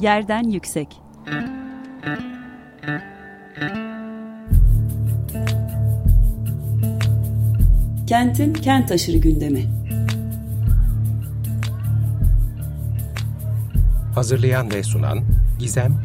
Yerden Yüksek Kentin kent aşırı gündemi. Hazırlayan ve sunan Gizem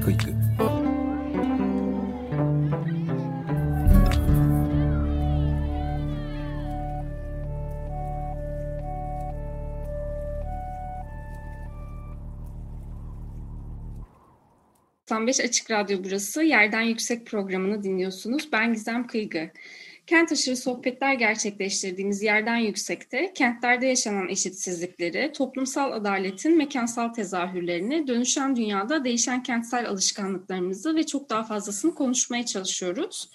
Kıykı. Açık Radyo burası. Yerden Yüksek programını dinliyorsunuz. Ben Gizem Kıygı. Kent aşırı sohbetler gerçekleştirdiğimiz yerden yüksekte kentlerde yaşanan eşitsizlikleri, toplumsal adaletin mekansal tezahürlerini, dönüşen dünyada değişen kentsel alışkanlıklarımızı ve çok daha fazlasını konuşmaya çalışıyoruz.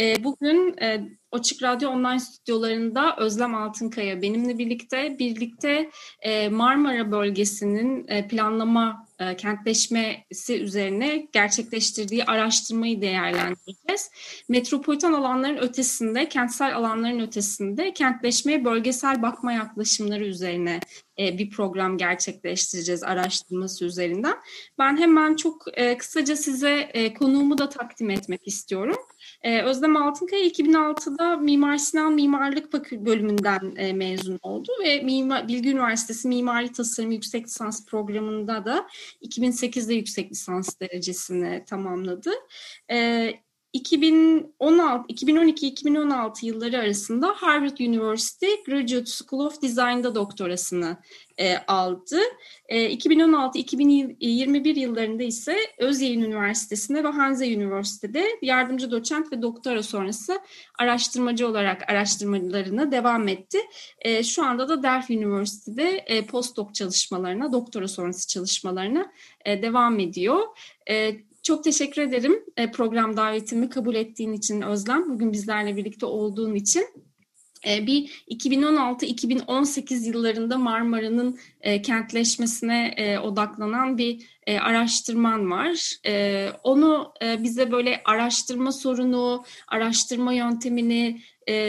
Ee, bugün e, Açık Radyo online stüdyolarında Özlem Altınkaya benimle birlikte birlikte e, Marmara bölgesinin e, planlama e, kentleşmesi üzerine gerçekleştirdiği araştırmayı değerlendireceğiz. Metropolitan alanların ötesinde, kentsel alanların ötesinde kentleşmeye bölgesel bakma yaklaşımları üzerine bir program gerçekleştireceğiz araştırması üzerinden. Ben hemen çok kısaca size konuğumu da takdim etmek istiyorum. Ee, Özlem Altınkaya 2006'da Mimar Sinan Mimarlık bölümünden e, mezun oldu ve Mimar, Bilgi Üniversitesi Mimari Tasarım Yüksek Lisans programında da 2008'de yüksek lisans derecesini tamamladı. 2016, 2012-2016 yılları arasında Harvard University Graduate School of Design'da doktorasını e, aldı. E, 2016-2021 yıllarında ise Özyeğin Üniversitesi'nde ve Hanze Üniversitesi'de yardımcı doçent ve doktora sonrası araştırmacı olarak araştırmalarına devam etti. E, şu anda da Delphi Üniversitesi'de e, postdoc çalışmalarına, doktora sonrası çalışmalarına e, devam ediyor. E, çok teşekkür ederim e, program davetimi kabul ettiğin için Özlem. Bugün bizlerle birlikte olduğun için. E, bir 2016-2018 yıllarında Marmara'nın e, kentleşmesine odaklanan bir araştırman var. Onu bize böyle araştırma sorunu, araştırma yöntemini,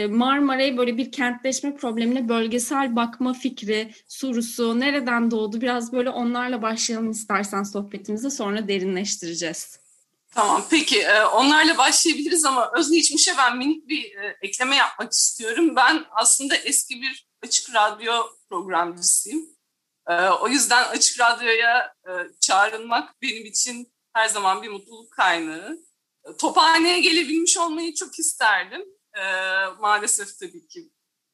Marmara'ya böyle bir kentleşme problemine bölgesel bakma fikri, sorusu nereden doğdu? Biraz böyle onlarla başlayalım istersen sohbetimizi sonra derinleştireceğiz. Tamam peki e, onlarla başlayabiliriz ama özgeçmişe ben minik bir e, ekleme yapmak istiyorum. Ben aslında eski bir açık radyo programcısıyım. E, o yüzden açık radyoya çağrılmak benim için her zaman bir mutluluk kaynağı. Tophane'ye gelebilmiş olmayı çok isterdim. Maalesef tabii ki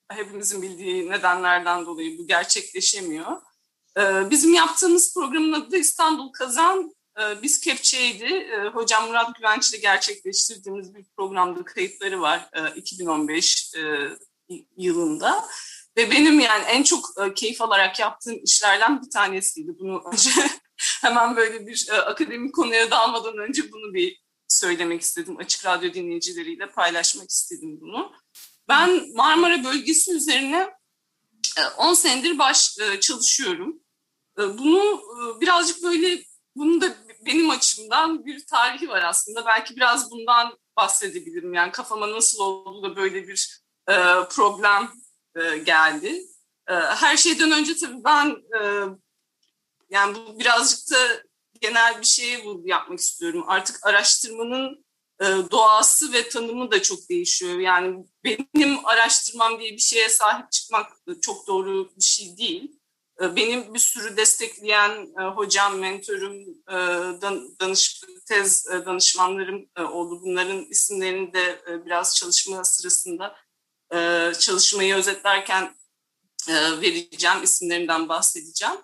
hepimizin bildiği nedenlerden dolayı bu gerçekleşemiyor. Bizim yaptığımız programın adı İstanbul Kazan biz Kepçe'ydi. Ee, hocam Murat Güvenç ile gerçekleştirdiğimiz bir programda kayıtları var 2015 e, e, yılında. Ve benim yani en çok e, keyif alarak yaptığım işlerden bir tanesiydi. Bunu önce hemen böyle bir akademik konuya dalmadan önce bunu bir söylemek istedim. Açık radyo dinleyicileriyle paylaşmak istedim bunu. Ben Marmara bölgesi üzerine 10 senedir baş çalışıyorum. Bunu birazcık böyle bunun da benim açımdan bir tarihi var aslında. Belki biraz bundan bahsedebilirim. Yani kafama nasıl oldu da böyle bir e, problem e, geldi. E, her şeyden önce tabii ben e, yani bu birazcık da genel bir şeye vurgu yapmak istiyorum. Artık araştırmanın e, doğası ve tanımı da çok değişiyor. Yani benim araştırmam diye bir şeye sahip çıkmak çok doğru bir şey değil. Ee, benim bir sürü destekleyen e, hocam, mentorum, e, danış, tez e, danışmanlarım oldu. Bunların isimlerini de biraz çalışma sırasında çalışmayı özetlerken vereceğim, isimlerinden bahsedeceğim.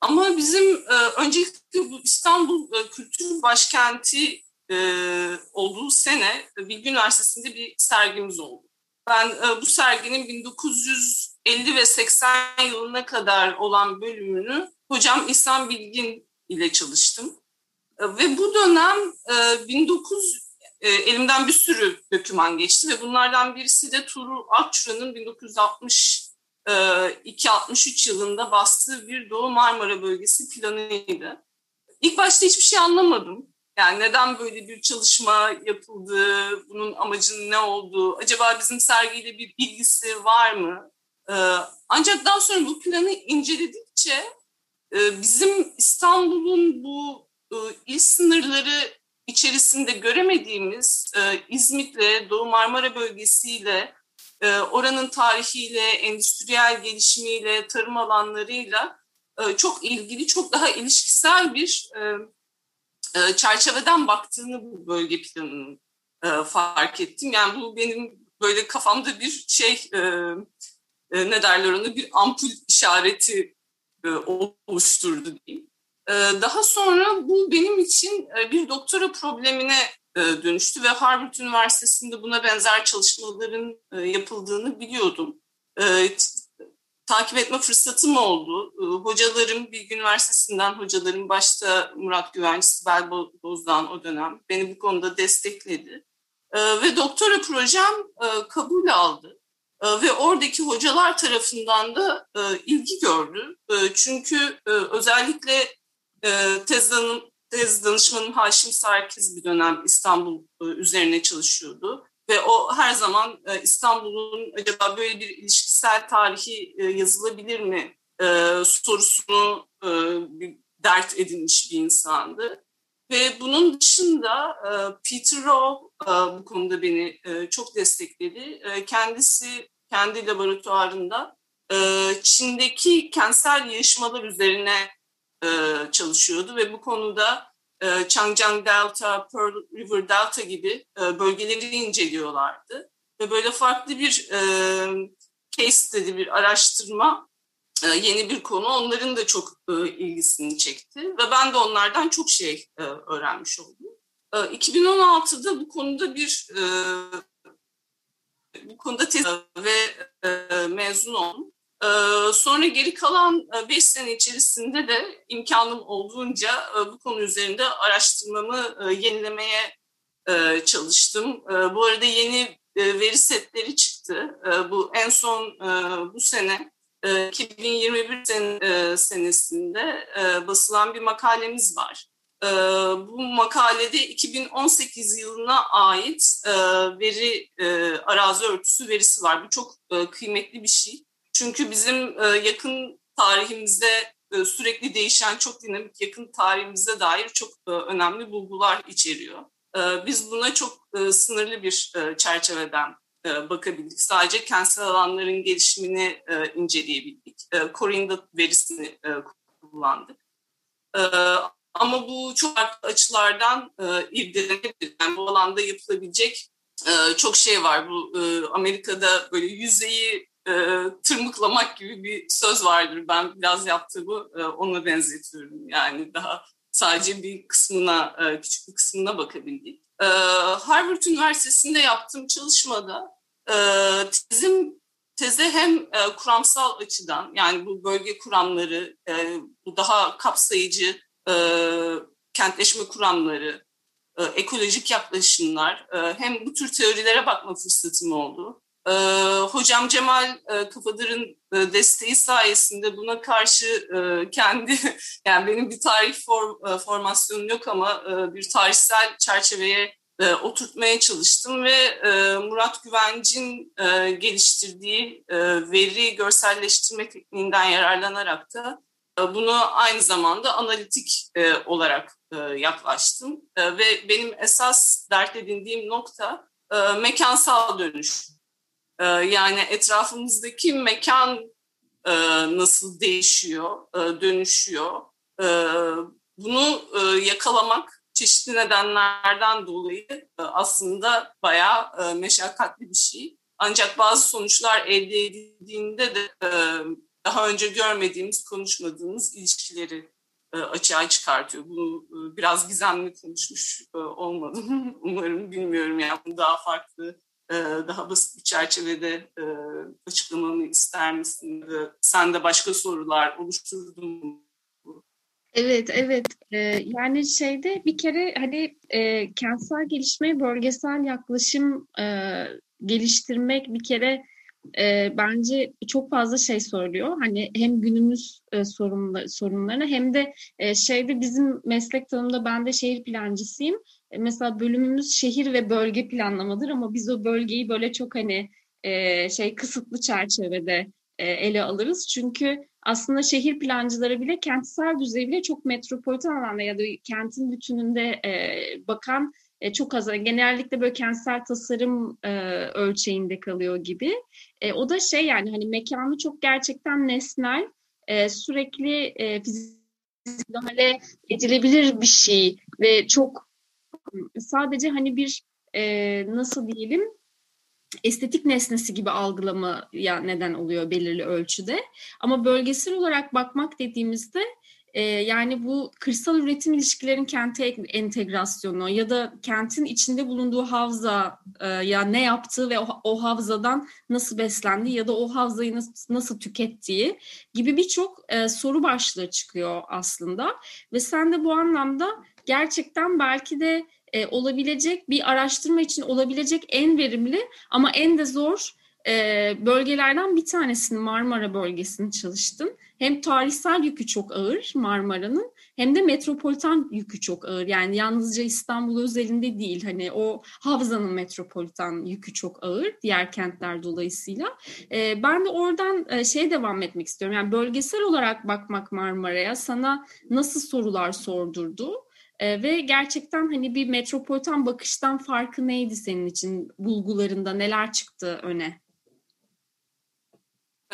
Ama bizim öncelikle bu İstanbul Kültür Başkenti olduğu sene Bilgi Üniversitesi'nde bir sergimiz oldu. Ben bu serginin 1900 50 ve 80 yılına kadar olan bölümünü hocam İhsan Bilgin ile çalıştım. E, ve bu dönem 1900 e, e, elimden bir sürü döküman geçti ve bunlardan birisi de Tuğrul Akçura'nın 1962-63 yılında bastığı bir Doğu Marmara bölgesi planıydı. İlk başta hiçbir şey anlamadım. Yani neden böyle bir çalışma yapıldı, bunun amacının ne olduğu, acaba bizim sergiyle bir bilgisi var mı? Ee, ancak daha sonra bu planı inceledikçe e, bizim İstanbul'un bu il sınırları içerisinde göremediğimiz İzmit'le, Doğu Marmara bölgesiyle, oranın tarihiyle, endüstriyel gelişimiyle, tarım alanlarıyla çok ilgili, çok daha ilişkisel bir çerçeveden baktığını bu bölge planının fark ettim. Yani bu benim böyle kafamda bir şey ne derler onu bir ampul işareti oluşturdu diyeyim. Daha sonra bu benim için bir doktora problemine dönüştü ve Harvard Üniversitesi'nde buna benzer çalışmaların yapıldığını biliyordum. Takip etme fırsatım oldu. Hocalarım, Bilgi Üniversitesi'nden hocalarım, başta Murat Güvenç, Sibel Bozdan o dönem beni bu konuda destekledi. Ve doktora projem kabul aldı. Ve oradaki hocalar tarafından da ilgi gördü. Çünkü özellikle tez, tez danışmanım Haşim Sarkiz bir dönem İstanbul üzerine çalışıyordu. Ve o her zaman İstanbul'un acaba böyle bir ilişkisel tarihi yazılabilir mi sorusunu dert edinmiş bir insandı. Ve bunun dışında Peter Rowe bu konuda beni çok destekledi. Kendisi kendi laboratuvarında Çin'deki kentsel yığışmalar üzerine çalışıyordu ve bu konuda Changjiang Delta, Pearl River Delta gibi bölgeleri inceliyorlardı. Ve böyle farklı bir case study, bir araştırma, yeni bir konu onların da çok ilgisini çekti. Ve ben de onlardan çok şey öğrenmiş oldum. 2016'da bu konuda bir bu konuda tez ve mezun oldum. Ee, sonra geri kalan 5 e, sene içerisinde de imkanım olduğunca e, bu konu üzerinde araştırmamı e, yenilemeye çalıştım. Bu arada yeni veri setleri çıktı. Bu en son bu sene 2021 senesinde basılan bir makalemiz var. Bu makalede 2018 yılına ait veri arazi örtüsü verisi var. Bu çok kıymetli bir şey. Çünkü bizim e, yakın tarihimizde e, sürekli değişen çok dinamik yakın tarihimize dair çok e, önemli bulgular içeriyor. Biz buna çok sınırlı bir çerçeveden bakabildik. Sadece kentsel alanların gelişimini inceleyebildik. Corinda verisini kullandık. Ama bu çok farklı açılardan irdelenebilir. Yani bu alanda yapılabilecek çok şey var. Bu Amerika'da böyle yüzeyi e, tırmıklamak gibi bir söz vardır. Ben biraz yaptığımı e, ona benzetiyorum. Yani daha sadece bir kısmına, e, küçük bir kısmına bakabildik. E, Harvard Üniversitesi'nde yaptığım çalışmada e, tezim teze hem e, kuramsal açıdan yani bu bölge kuramları, e, bu daha kapsayıcı e, kentleşme kuramları, e, ekolojik yaklaşımlar e, hem bu tür teorilere bakma fırsatım oldu. E, hocam Cemal e, Kafadır'ın e, desteği sayesinde buna karşı e, kendi, yani benim bir tarih form, e, formasyonum yok ama e, bir tarihsel çerçeveye e, oturtmaya çalıştım ve e, Murat Güvenc'in e, geliştirdiği e, veri görselleştirme tekniğinden yararlanarak da bunu aynı zamanda analitik e, olarak e, yaklaştım. E, ve benim esas dert edindiğim nokta e, mekansal dönüş. Ee, yani etrafımızdaki mekan e, nasıl değişiyor, e, dönüşüyor. E, bunu yakalamak çeşitli nedenlerden dolayı aslında bayağı meşakkatli bir şey. Ancak bazı sonuçlar elde edildiğinde de daha önce görmediğimiz, konuşmadığımız ilişkileri açığa çıkartıyor. Bunu biraz gizemli konuşmuş olmadım. Umarım bilmiyorum yani daha farklı e, daha basit bir çerçevede e, açıklamamı ister misin? Sen de başka sorular oluşturdun mu? Evet, evet. Yani şeyde bir kere hani e, kentsel gelişmeye bölgesel yaklaşım e, geliştirmek bir kere e, bence çok fazla şey söylüyor. Hani hem günümüz e, sorunla, sorunlarına hem de e, şeyde bizim meslek tanımda ben de şehir plancısıyım. E, mesela bölümümüz şehir ve bölge planlamadır ama biz o bölgeyi böyle çok hani e, şey kısıtlı çerçevede e, ele alırız. Çünkü aslında şehir plancıları bile kentsel düzey bile çok metropolitan alanda ya da kentin bütününde e, bakan e, çok az. Genellikle böyle kentsel tasarım e, ölçeğinde kalıyor gibi. E, o da şey yani hani mekanı çok gerçekten nesnel, e, sürekli e, müdahale edilebilir bir şey ve çok sadece hani bir e, nasıl diyelim estetik nesnesi gibi algılamaya neden oluyor belirli ölçüde. Ama bölgesel olarak bakmak dediğimizde e, yani bu kırsal üretim ilişkilerin kente entegrasyonu ya da kentin içinde bulunduğu havza e, ya ne yaptığı ve o, o havzadan nasıl beslendiği ya da o havzayı nasıl, nasıl tükettiği gibi birçok e, soru başlığı çıkıyor aslında. Ve sen de bu anlamda gerçekten belki de e, olabilecek bir araştırma için olabilecek en verimli ama en de zor e, bölgelerden bir tanesini Marmara bölgesini çalıştın. Hem tarihsel yükü çok ağır Marmara'nın hem de metropolitan yükü çok ağır. Yani yalnızca İstanbul özelinde değil hani o havzanın metropolitan yükü çok ağır diğer kentler dolayısıyla. E, ben de oradan e, şeye devam etmek istiyorum. Yani bölgesel olarak bakmak Marmara'ya sana nasıl sorular sordurdu? E, ve gerçekten hani bir metropolitan bakıştan farkı neydi senin için bulgularında neler çıktı öne?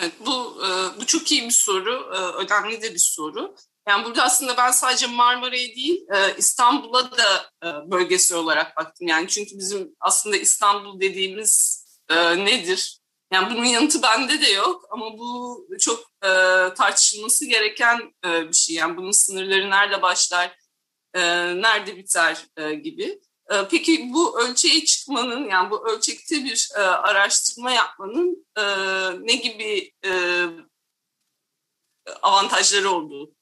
Evet, bu e, bu çok iyi bir soru, e, önemli de bir soru. Yani burada aslında ben sadece Marmara'ya değil, e, İstanbul'a da bölgesel olarak baktım. Yani çünkü bizim aslında İstanbul dediğimiz nedir? Yani bunun yanıtı bende de yok ama bu çok tartışılması gereken bir şey. Yani bunun sınırları nerede başlar, nerede biter e, gibi. E, peki bu ölçeğe çıkmanın yani bu ölçekte bir e, araştırma yapmanın e, ne gibi e, avantajları olduğu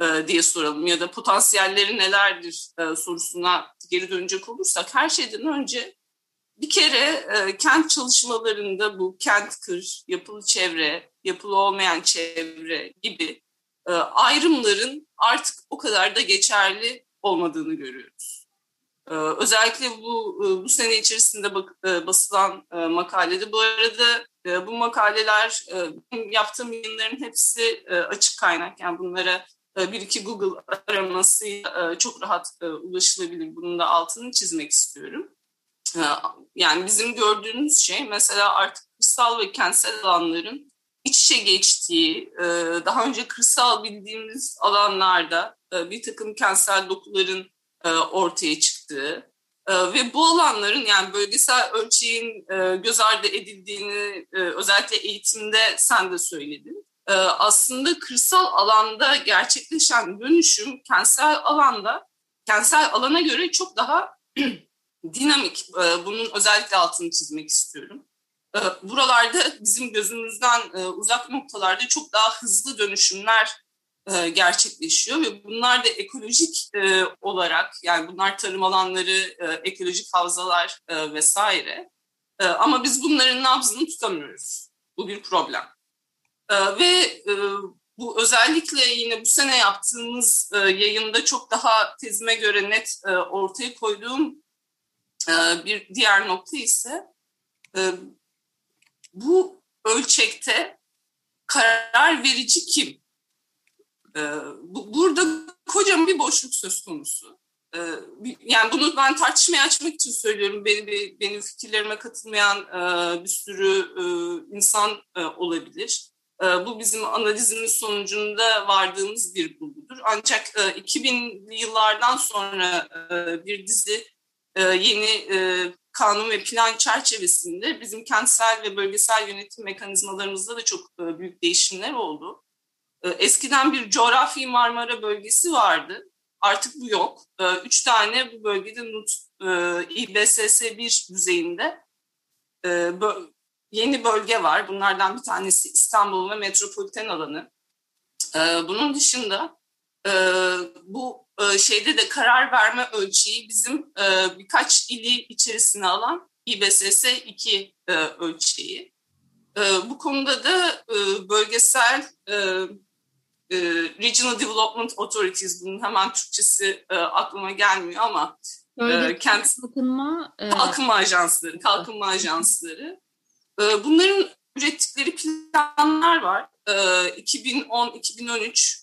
e, diye soralım ya da potansiyelleri nelerdir e, sorusuna geri dönecek olursak her şeyden önce bir kere e, kent çalışmalarında bu kent kır, yapılı çevre, yapılı olmayan çevre gibi e, ayrımların artık o kadar da geçerli olmadığını görüyoruz. E, özellikle bu bu sene içerisinde basılan makalede bu arada bu makaleler yaptığım yayınların hepsi açık kaynak. Yani bunlara bir iki Google araması çok rahat ulaşılabilir. Bunun da altını çizmek istiyorum. Yani bizim gördüğümüz şey mesela artık kırsal ve kentsel alanların iç içe geçtiği, e, daha önce kırsal bildiğimiz alanlarda e, bir takım kentsel dokuların e, ortaya çıktığı ve bu alanların yani bölgesel ölçeğin göz ardı edildiğini özellikle eğitimde sen de söyledin. Aslında kırsal alanda gerçekleşen dönüşüm kentsel alanda, kentsel alana göre çok daha dinamik. Bunun özellikle altını çizmek istiyorum. Buralarda bizim gözümüzden e, uzak noktalarda çok daha hızlı dönüşümler e, gerçekleşiyor ve bunlar da ekolojik e, olarak yani bunlar tarım alanları, ekolojik havzalar vesaire. Ama biz bunların nabzını tutamıyoruz. Bu bir problem. Ve bu özellikle yine bu sene yaptığımız yayında çok daha tezime göre net ortaya koyduğum bir diğer nokta ise bu ölçekte karar verici kim? Ee, bu, burada kocaman bir boşluk söz konusu. Ee, yani bunu ben tartışmaya açmak için söylüyorum. Benim, benim fikirlerime katılmayan e, bir sürü e, insan e, olabilir. Bu bizim analizimiz sonucunda vardığımız bir bulgudur. Ancak e, 2000'li yıllardan sonra bir dizi yeni kanun ve plan çerçevesinde bizim kentsel ve bölgesel yönetim mekanizmalarımızda da çok büyük değişimler oldu. E, eskiden bir coğrafi Marmara bölgesi vardı. Artık bu yok. E, üç tane bu bölgede NUT İBSS 1 düzeyinde yeni bölge var. Bunlardan bir tanesi İstanbul ve metropoliten alanı. Bunun dışında bu e, şeyde de karar verme ölçeği bizim e, birkaç ili içerisine alan İBSS 2 e, ölçeği. Bu konuda da bölgesel Regional Development Authorities, bunun hemen Türkçesi aklıma gelmiyor ama Bölge kent kalkınma, kalkınma ajansları, kalkınma ajansları. Bunların ürettikleri planlar var. 2010, 2013,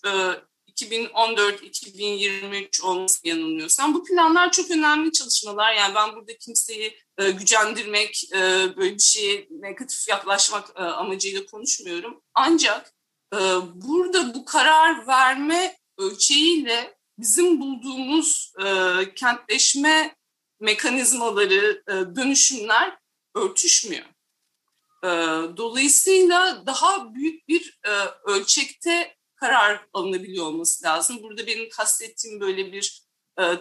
2014, 2023 olması yanılmıyorsam. Bu planlar çok önemli çalışmalar. Yani ben burada kimseyi e, gücendirmek, e, böyle bir şeye negatif yaklaşmak e, amacıyla konuşmuyorum. Ancak e, burada bu karar verme ölçeğiyle bizim bulduğumuz e, kentleşme mekanizmaları, e, dönüşümler örtüşmüyor. E, dolayısıyla daha büyük bir ölçekte karar alınabiliyor olması lazım. Burada benim kastettiğim böyle bir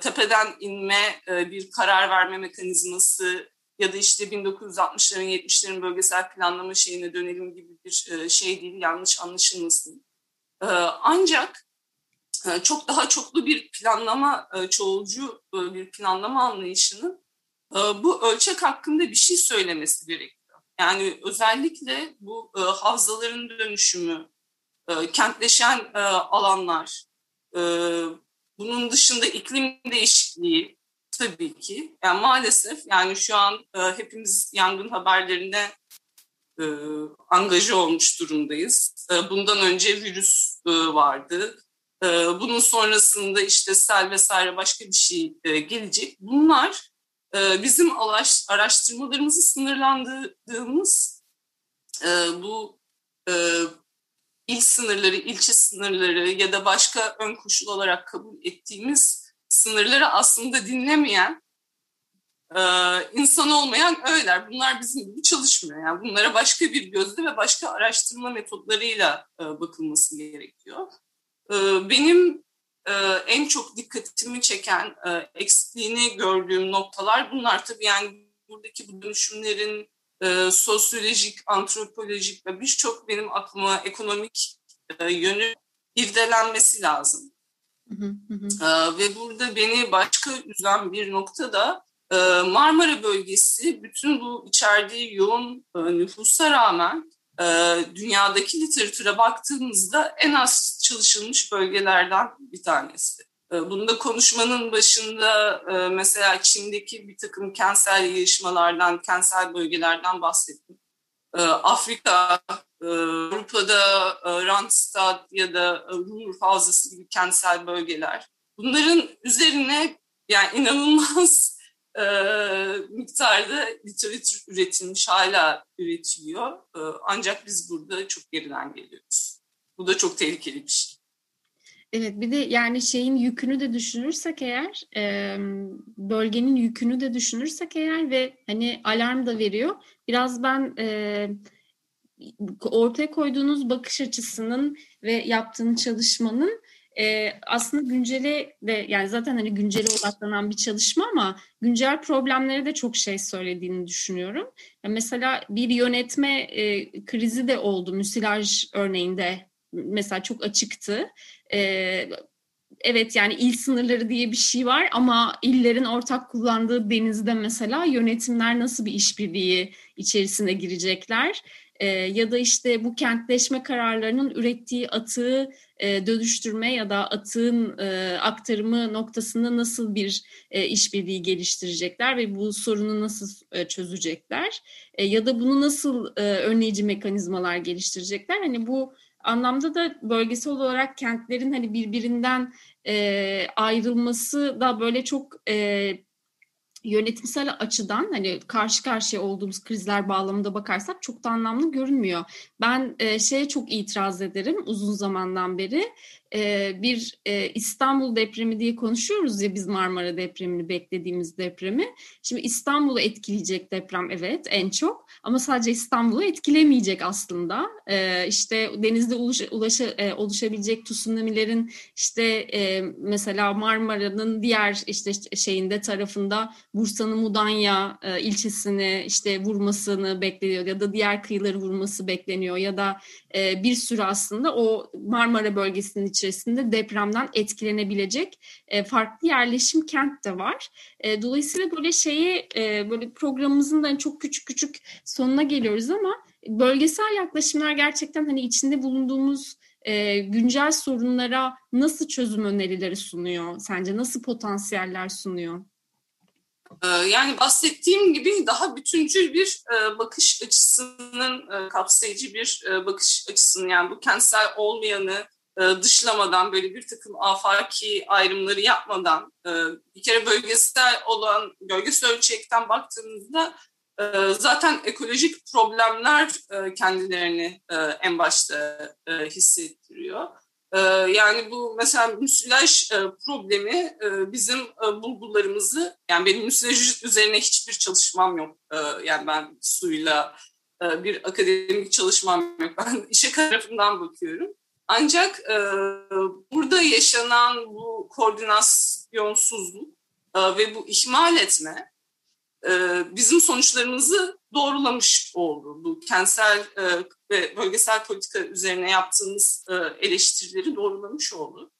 tepeden inme, bir karar verme mekanizması ya da işte 1960'ların 70'lerin bölgesel planlama şeyine dönelim gibi bir e, şey değil, yanlış anlaşılmasın. E, ancak e, çok daha çoklu bir planlama, çoğulcu bir planlama anlayışının bu ölçek hakkında bir şey söylemesi gerekiyor. Yani özellikle bu havzaların dönüşümü, kentleşen alanlar, bunun dışında iklim değişikliği tabii ki. Yani maalesef yani şu an e, hepimiz yangın haberlerine e, angaje olmuş durumdayız. E, bundan önce virüs e, vardı. E, bunun sonrasında işte sel vesaire başka bir şey e, gelecek. Bunlar e, bizim araştırmalarımızı sınırlandırdığımız e, bu e, il sınırları, ilçe sınırları ya da başka ön koşul olarak kabul ettiğimiz sınırları aslında dinlemeyen, e, insan olmayan öğeler. Bunlar bizim gibi çalışmıyor. Yani bunlara başka bir gözle ve başka araştırma metotlarıyla e, bakılması gerekiyor. E, benim e, en çok dikkatimi çeken, e, eksikliğini gördüğüm noktalar bunlar. Tabii yani buradaki bu dönüşümlerin e, sosyolojik, antropolojik ve birçok benim aklıma ekonomik e, yönü irdelenmesi lazım. Hı hı hı. E, ve burada beni başka üzen bir nokta da e, Marmara bölgesi bütün bu içerdiği yoğun e, nüfusa rağmen e, dünyadaki literatüre baktığımızda en az çalışılmış bölgelerden bir tanesi. Ee, bunda konuşmanın başında mesela Çin'deki bir takım kentsel yayışmalardan, kentsel bölgelerden bahsettim. Ee, Afrika, e, Avrupa'da e, Randstad ya da Ruhr Havzası gibi kentsel bölgeler. Bunların üzerine yani inanılmaz miktarda literatür üretilmiş, hala üretiliyor. Ancak biz burada çok geriden geliyoruz. Bu da çok tehlikeli bir şey. Evet bir de yani şeyin yükünü de düşünürsek eğer bölgenin yükünü de düşünürsek eğer ve hani alarm da veriyor. Biraz ben ortaya koyduğunuz bakış açısının ve yaptığınız çalışmanın aslında güncele de yani zaten hani güncele odaklanan bir çalışma ama güncel problemlere de çok şey söylediğini düşünüyorum. mesela bir yönetme krizi de oldu müsilaj örneğinde mesela çok açıktı. Ee, evet yani il sınırları diye bir şey var ama illerin ortak kullandığı denizde mesela yönetimler nasıl bir işbirliği içerisine girecekler? Ee, ya da işte bu kentleşme kararlarının ürettiği atığı e, dönüştürme ya da atığın e, aktarımı noktasında nasıl bir e, işbirliği geliştirecekler ve bu sorunu nasıl çözecekler? Ya da bunu nasıl önleyici mekanizmalar geliştirecekler? Hani bu anlamda da bölgesel olarak kentlerin hani birbirinden e, ayrılması da böyle çok e, yönetimsel açıdan hani karşı karşıya olduğumuz krizler bağlamında bakarsak çok da anlamlı görünmüyor. Ben e, şeye çok itiraz ederim uzun zamandan beri. E, bir e, İstanbul depremi diye konuşuyoruz ya biz Marmara depremini beklediğimiz depremi. Şimdi İstanbul'u etkileyecek deprem evet en çok ama sadece İstanbul'u etkilemeyecek aslında. E, işte denizde ulaş, ulaşa, e, oluşabilecek tsunamilerin işte e, mesela Marmara'nın diğer işte şeyinde tarafında Bursa'nın Mudanya e, ilçesini işte vurmasını bekliyor ya da diğer kıyıları vurması bekleniyor ya da e, bir sürü aslında o Marmara bölgesinin içerisinde depremden etkilenebilecek e, farklı yerleşim kent de var. Dolayısıyla böyle şeyi böyle programımızın da çok küçük küçük sonuna geliyoruz ama bölgesel yaklaşımlar gerçekten hani içinde bulunduğumuz güncel sorunlara nasıl çözüm önerileri sunuyor? Sence nasıl potansiyeller sunuyor? Ee, yani bahsettiğim gibi daha bütüncül bir e, bakış açısının e, kapsayıcı bir e, bakış açısının yani bu kentsel olmayanı dışlamadan böyle bir takım afaki ayrımları yapmadan bir kere bölgesel olan bölgesel ölçekten baktığımızda zaten ekolojik problemler kendilerini en başta hissettiriyor. Ee, yani bu mesela müsilaj e, problemi e, bizim e, bulgularımızı, yani benim müsilaj üzerine hiçbir çalışmam yok. Yani ben suyla bir akademik çalışmam yok. Ben işe tarafından bakıyorum. Ancak burada yaşanan bu koordinasyonsuzluk ve bu ihmal etme bizim sonuçlarımızı doğrulamış oldu. Bu kentsel ve bölgesel politika üzerine yaptığımız e, eleştirileri doğrulamış oldu.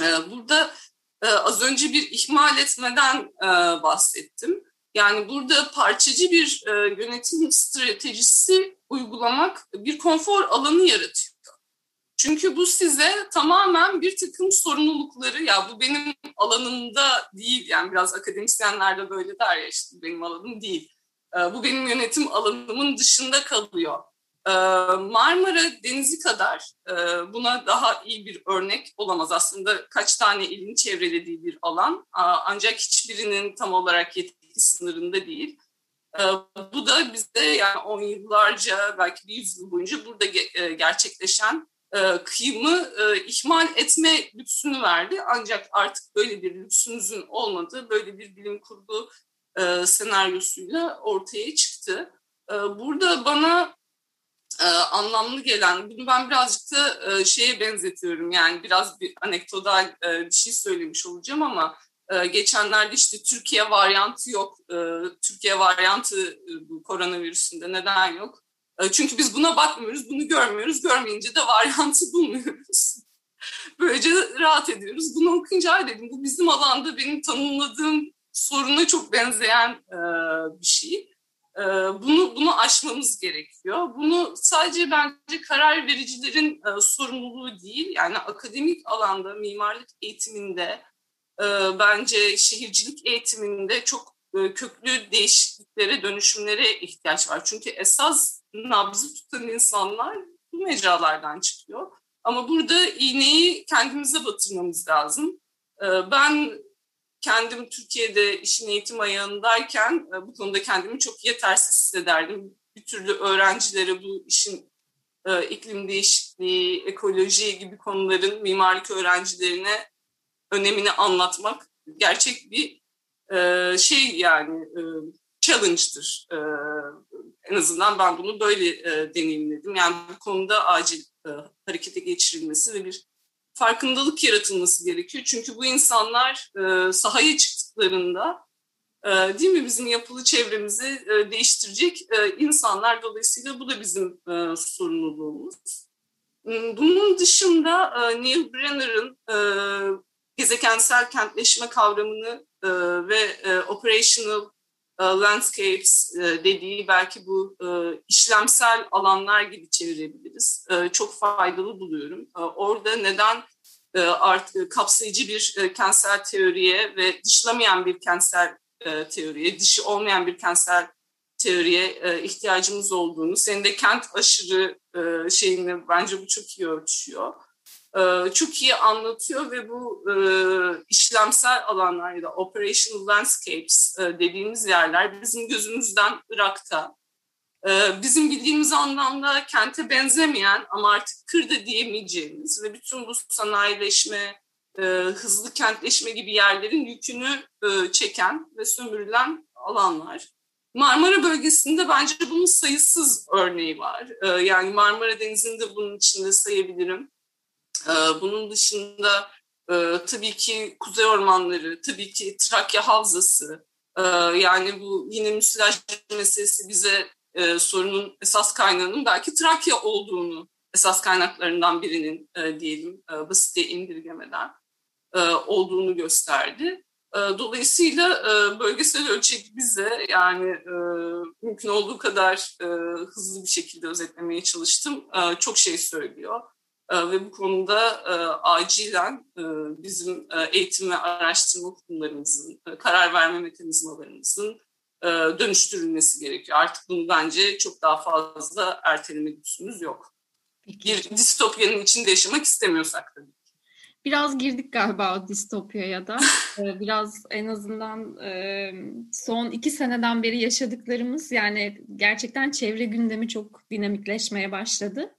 E, burada e, az önce bir ihmal etmeden bahsettim. Yani burada parçacı bir yönetim stratejisi uygulamak bir konfor alanı yaratıyor. Çünkü bu size tamamen bir takım sorumlulukları ya bu benim alanımda değil yani biraz akademisyenler de böyle der ya işte benim alanım değil. Bu benim yönetim alanımın dışında kalıyor ee, Marmara Denizi kadar e, buna daha iyi bir örnek olamaz. Aslında kaç tane ilin çevrelediği bir alan ancak hiçbirinin tam olarak yetki sınırında değil. Ee, bu da bize yani on yıllarca belki bir yüzyıl boyunca burada e, gerçekleşen e, kıyımı ihmal etme lüksünü verdi. Ancak artık böyle bir lüksümüzün olmadığı böyle bir bilim kurgu senaryosuyla ortaya çıktı. Burada bana e, anlamlı gelen, bunu ben birazcık da e, şeye benzetiyorum yani biraz bir anekdotal e, bir şey söylemiş olacağım ama e, geçenlerde işte Türkiye varyantı yok, e, Türkiye varyantı e, bu koronavirüsünde neden yok? E, çünkü biz buna bakmıyoruz, bunu görmüyoruz, görmeyince de varyantı bulmuyoruz. Böylece rahat ediyoruz. Bunu okuyunca dedim bu bizim alanda benim tanımladığım soruna çok benzeyen e, bir şey. Ee, bunu bunu aşmamız gerekiyor. Bunu sadece bence karar vericilerin e, sorumluluğu değil, yani akademik alanda mimarlık eğitiminde e, bence şehircilik eğitiminde çok e, köklü değişikliklere, dönüşümlere ihtiyaç var. Çünkü esas nabzı tutan insanlar bu mecralardan çıkıyor. Ama burada iğneyi kendimize batırmamız lazım. Ben kendim Türkiye'de işin eğitim ayağındayken e, bu konuda kendimi çok yetersiz hissederdim. Bir türlü öğrencilere bu işin e, iklim değişikliği, ekoloji gibi konuların mimarlık öğrencilerine önemini anlatmak gerçek bir e, şey yani challenge'dır. En azından ben bunu böyle deneyimledim. Yani bu konuda acil harekete geçirilmesi ve bir farkındalık yaratılması gerekiyor. Çünkü bu insanlar e, sahaya çıktıklarında e, değil mi bizim yapılı çevremizi e, değiştirecek e, insanlar. Dolayısıyla bu da bizim e, sorumluluğumuz. Hmm, bunun dışında e, Neil Brenner'ın e, gezekensel kentleşme kavramını e, ve e, operational landscapes e, dediği belki bu e, işlemsel alanlar gibi çevirebiliriz. Çok faydalı buluyorum. Orada neden artık kapsayıcı bir kentsel teoriye ve dışlamayan bir kentsel teoriye, dışı olmayan bir kentsel teoriye ihtiyacımız olduğunu, senin de kent aşırı şeyini bence bu çok iyi ölçüyor. E, çok iyi anlatıyor ve bu e, işlemsel alanlar ya da operational landscapes e, dediğimiz yerler bizim gözümüzden Irak'ta. Bizim bildiğimiz anlamda kente benzemeyen ama artık kırda diyemeyeceğimiz ve bütün bu sanayileşme, hızlı kentleşme gibi yerlerin yükünü çeken ve sömürülen alanlar. Marmara bölgesinde bence bunun sayısız örneği var. Yani Marmara Denizi'ni de bunun içinde sayabilirim. Ee, bunun dışında e, tabii ki kuzey ormanları, tabii ki Trakya Havzası. Ee, yani bu yine müsilaj meselesi bize e, sorunun esas kaynağının belki Trakya olduğunu esas kaynaklarından birinin e, diyelim basite indirgemeden olduğunu gösterdi. Dolayısıyla bölgesel ölçek bize yani mümkün olduğu kadar hızlı bir şekilde özetlemeye çalıştım. Çok şey söylüyor. Ve bu konuda acilen bizim eğitim ve araştırma kurumlarımızın, karar verme mekanizmalarımızın dönüştürülmesi gerekiyor. Artık bunu bence çok daha fazla erteleme lüksümüz yok. Peki. Bir distopyanın içinde yaşamak istemiyorsak tabii. Biraz girdik galiba o distopyaya da. Biraz en azından son iki seneden beri yaşadıklarımız yani gerçekten çevre gündemi çok dinamikleşmeye başladı.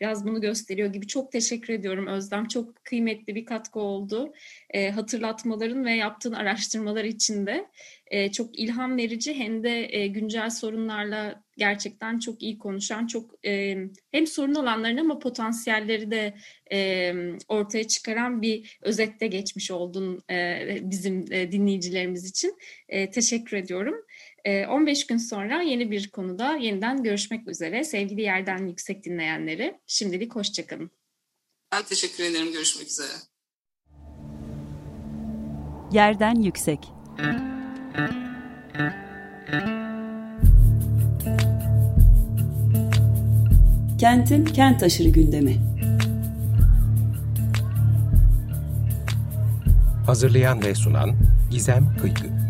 Biraz bunu gösteriyor gibi. Çok teşekkür ediyorum Özlem. Çok kıymetli bir katkı oldu. Hatırlatmaların ve yaptığın araştırmalar için de çok ilham verici hem de güncel sorunlarla gerçekten çok iyi konuşan, çok hem sorun alanlarını ama potansiyelleri de ortaya çıkaran bir özette geçmiş oldun bizim dinleyicilerimiz için. Teşekkür ediyorum. 15 gün sonra yeni bir konuda yeniden görüşmek üzere. Sevgili Yerden Yüksek dinleyenleri, şimdilik hoşçakalın. Ben teşekkür ederim. Görüşmek üzere. Yerden Yüksek Kentin kent aşırı gündemi. Hazırlayan ve sunan Gizem Kıykı.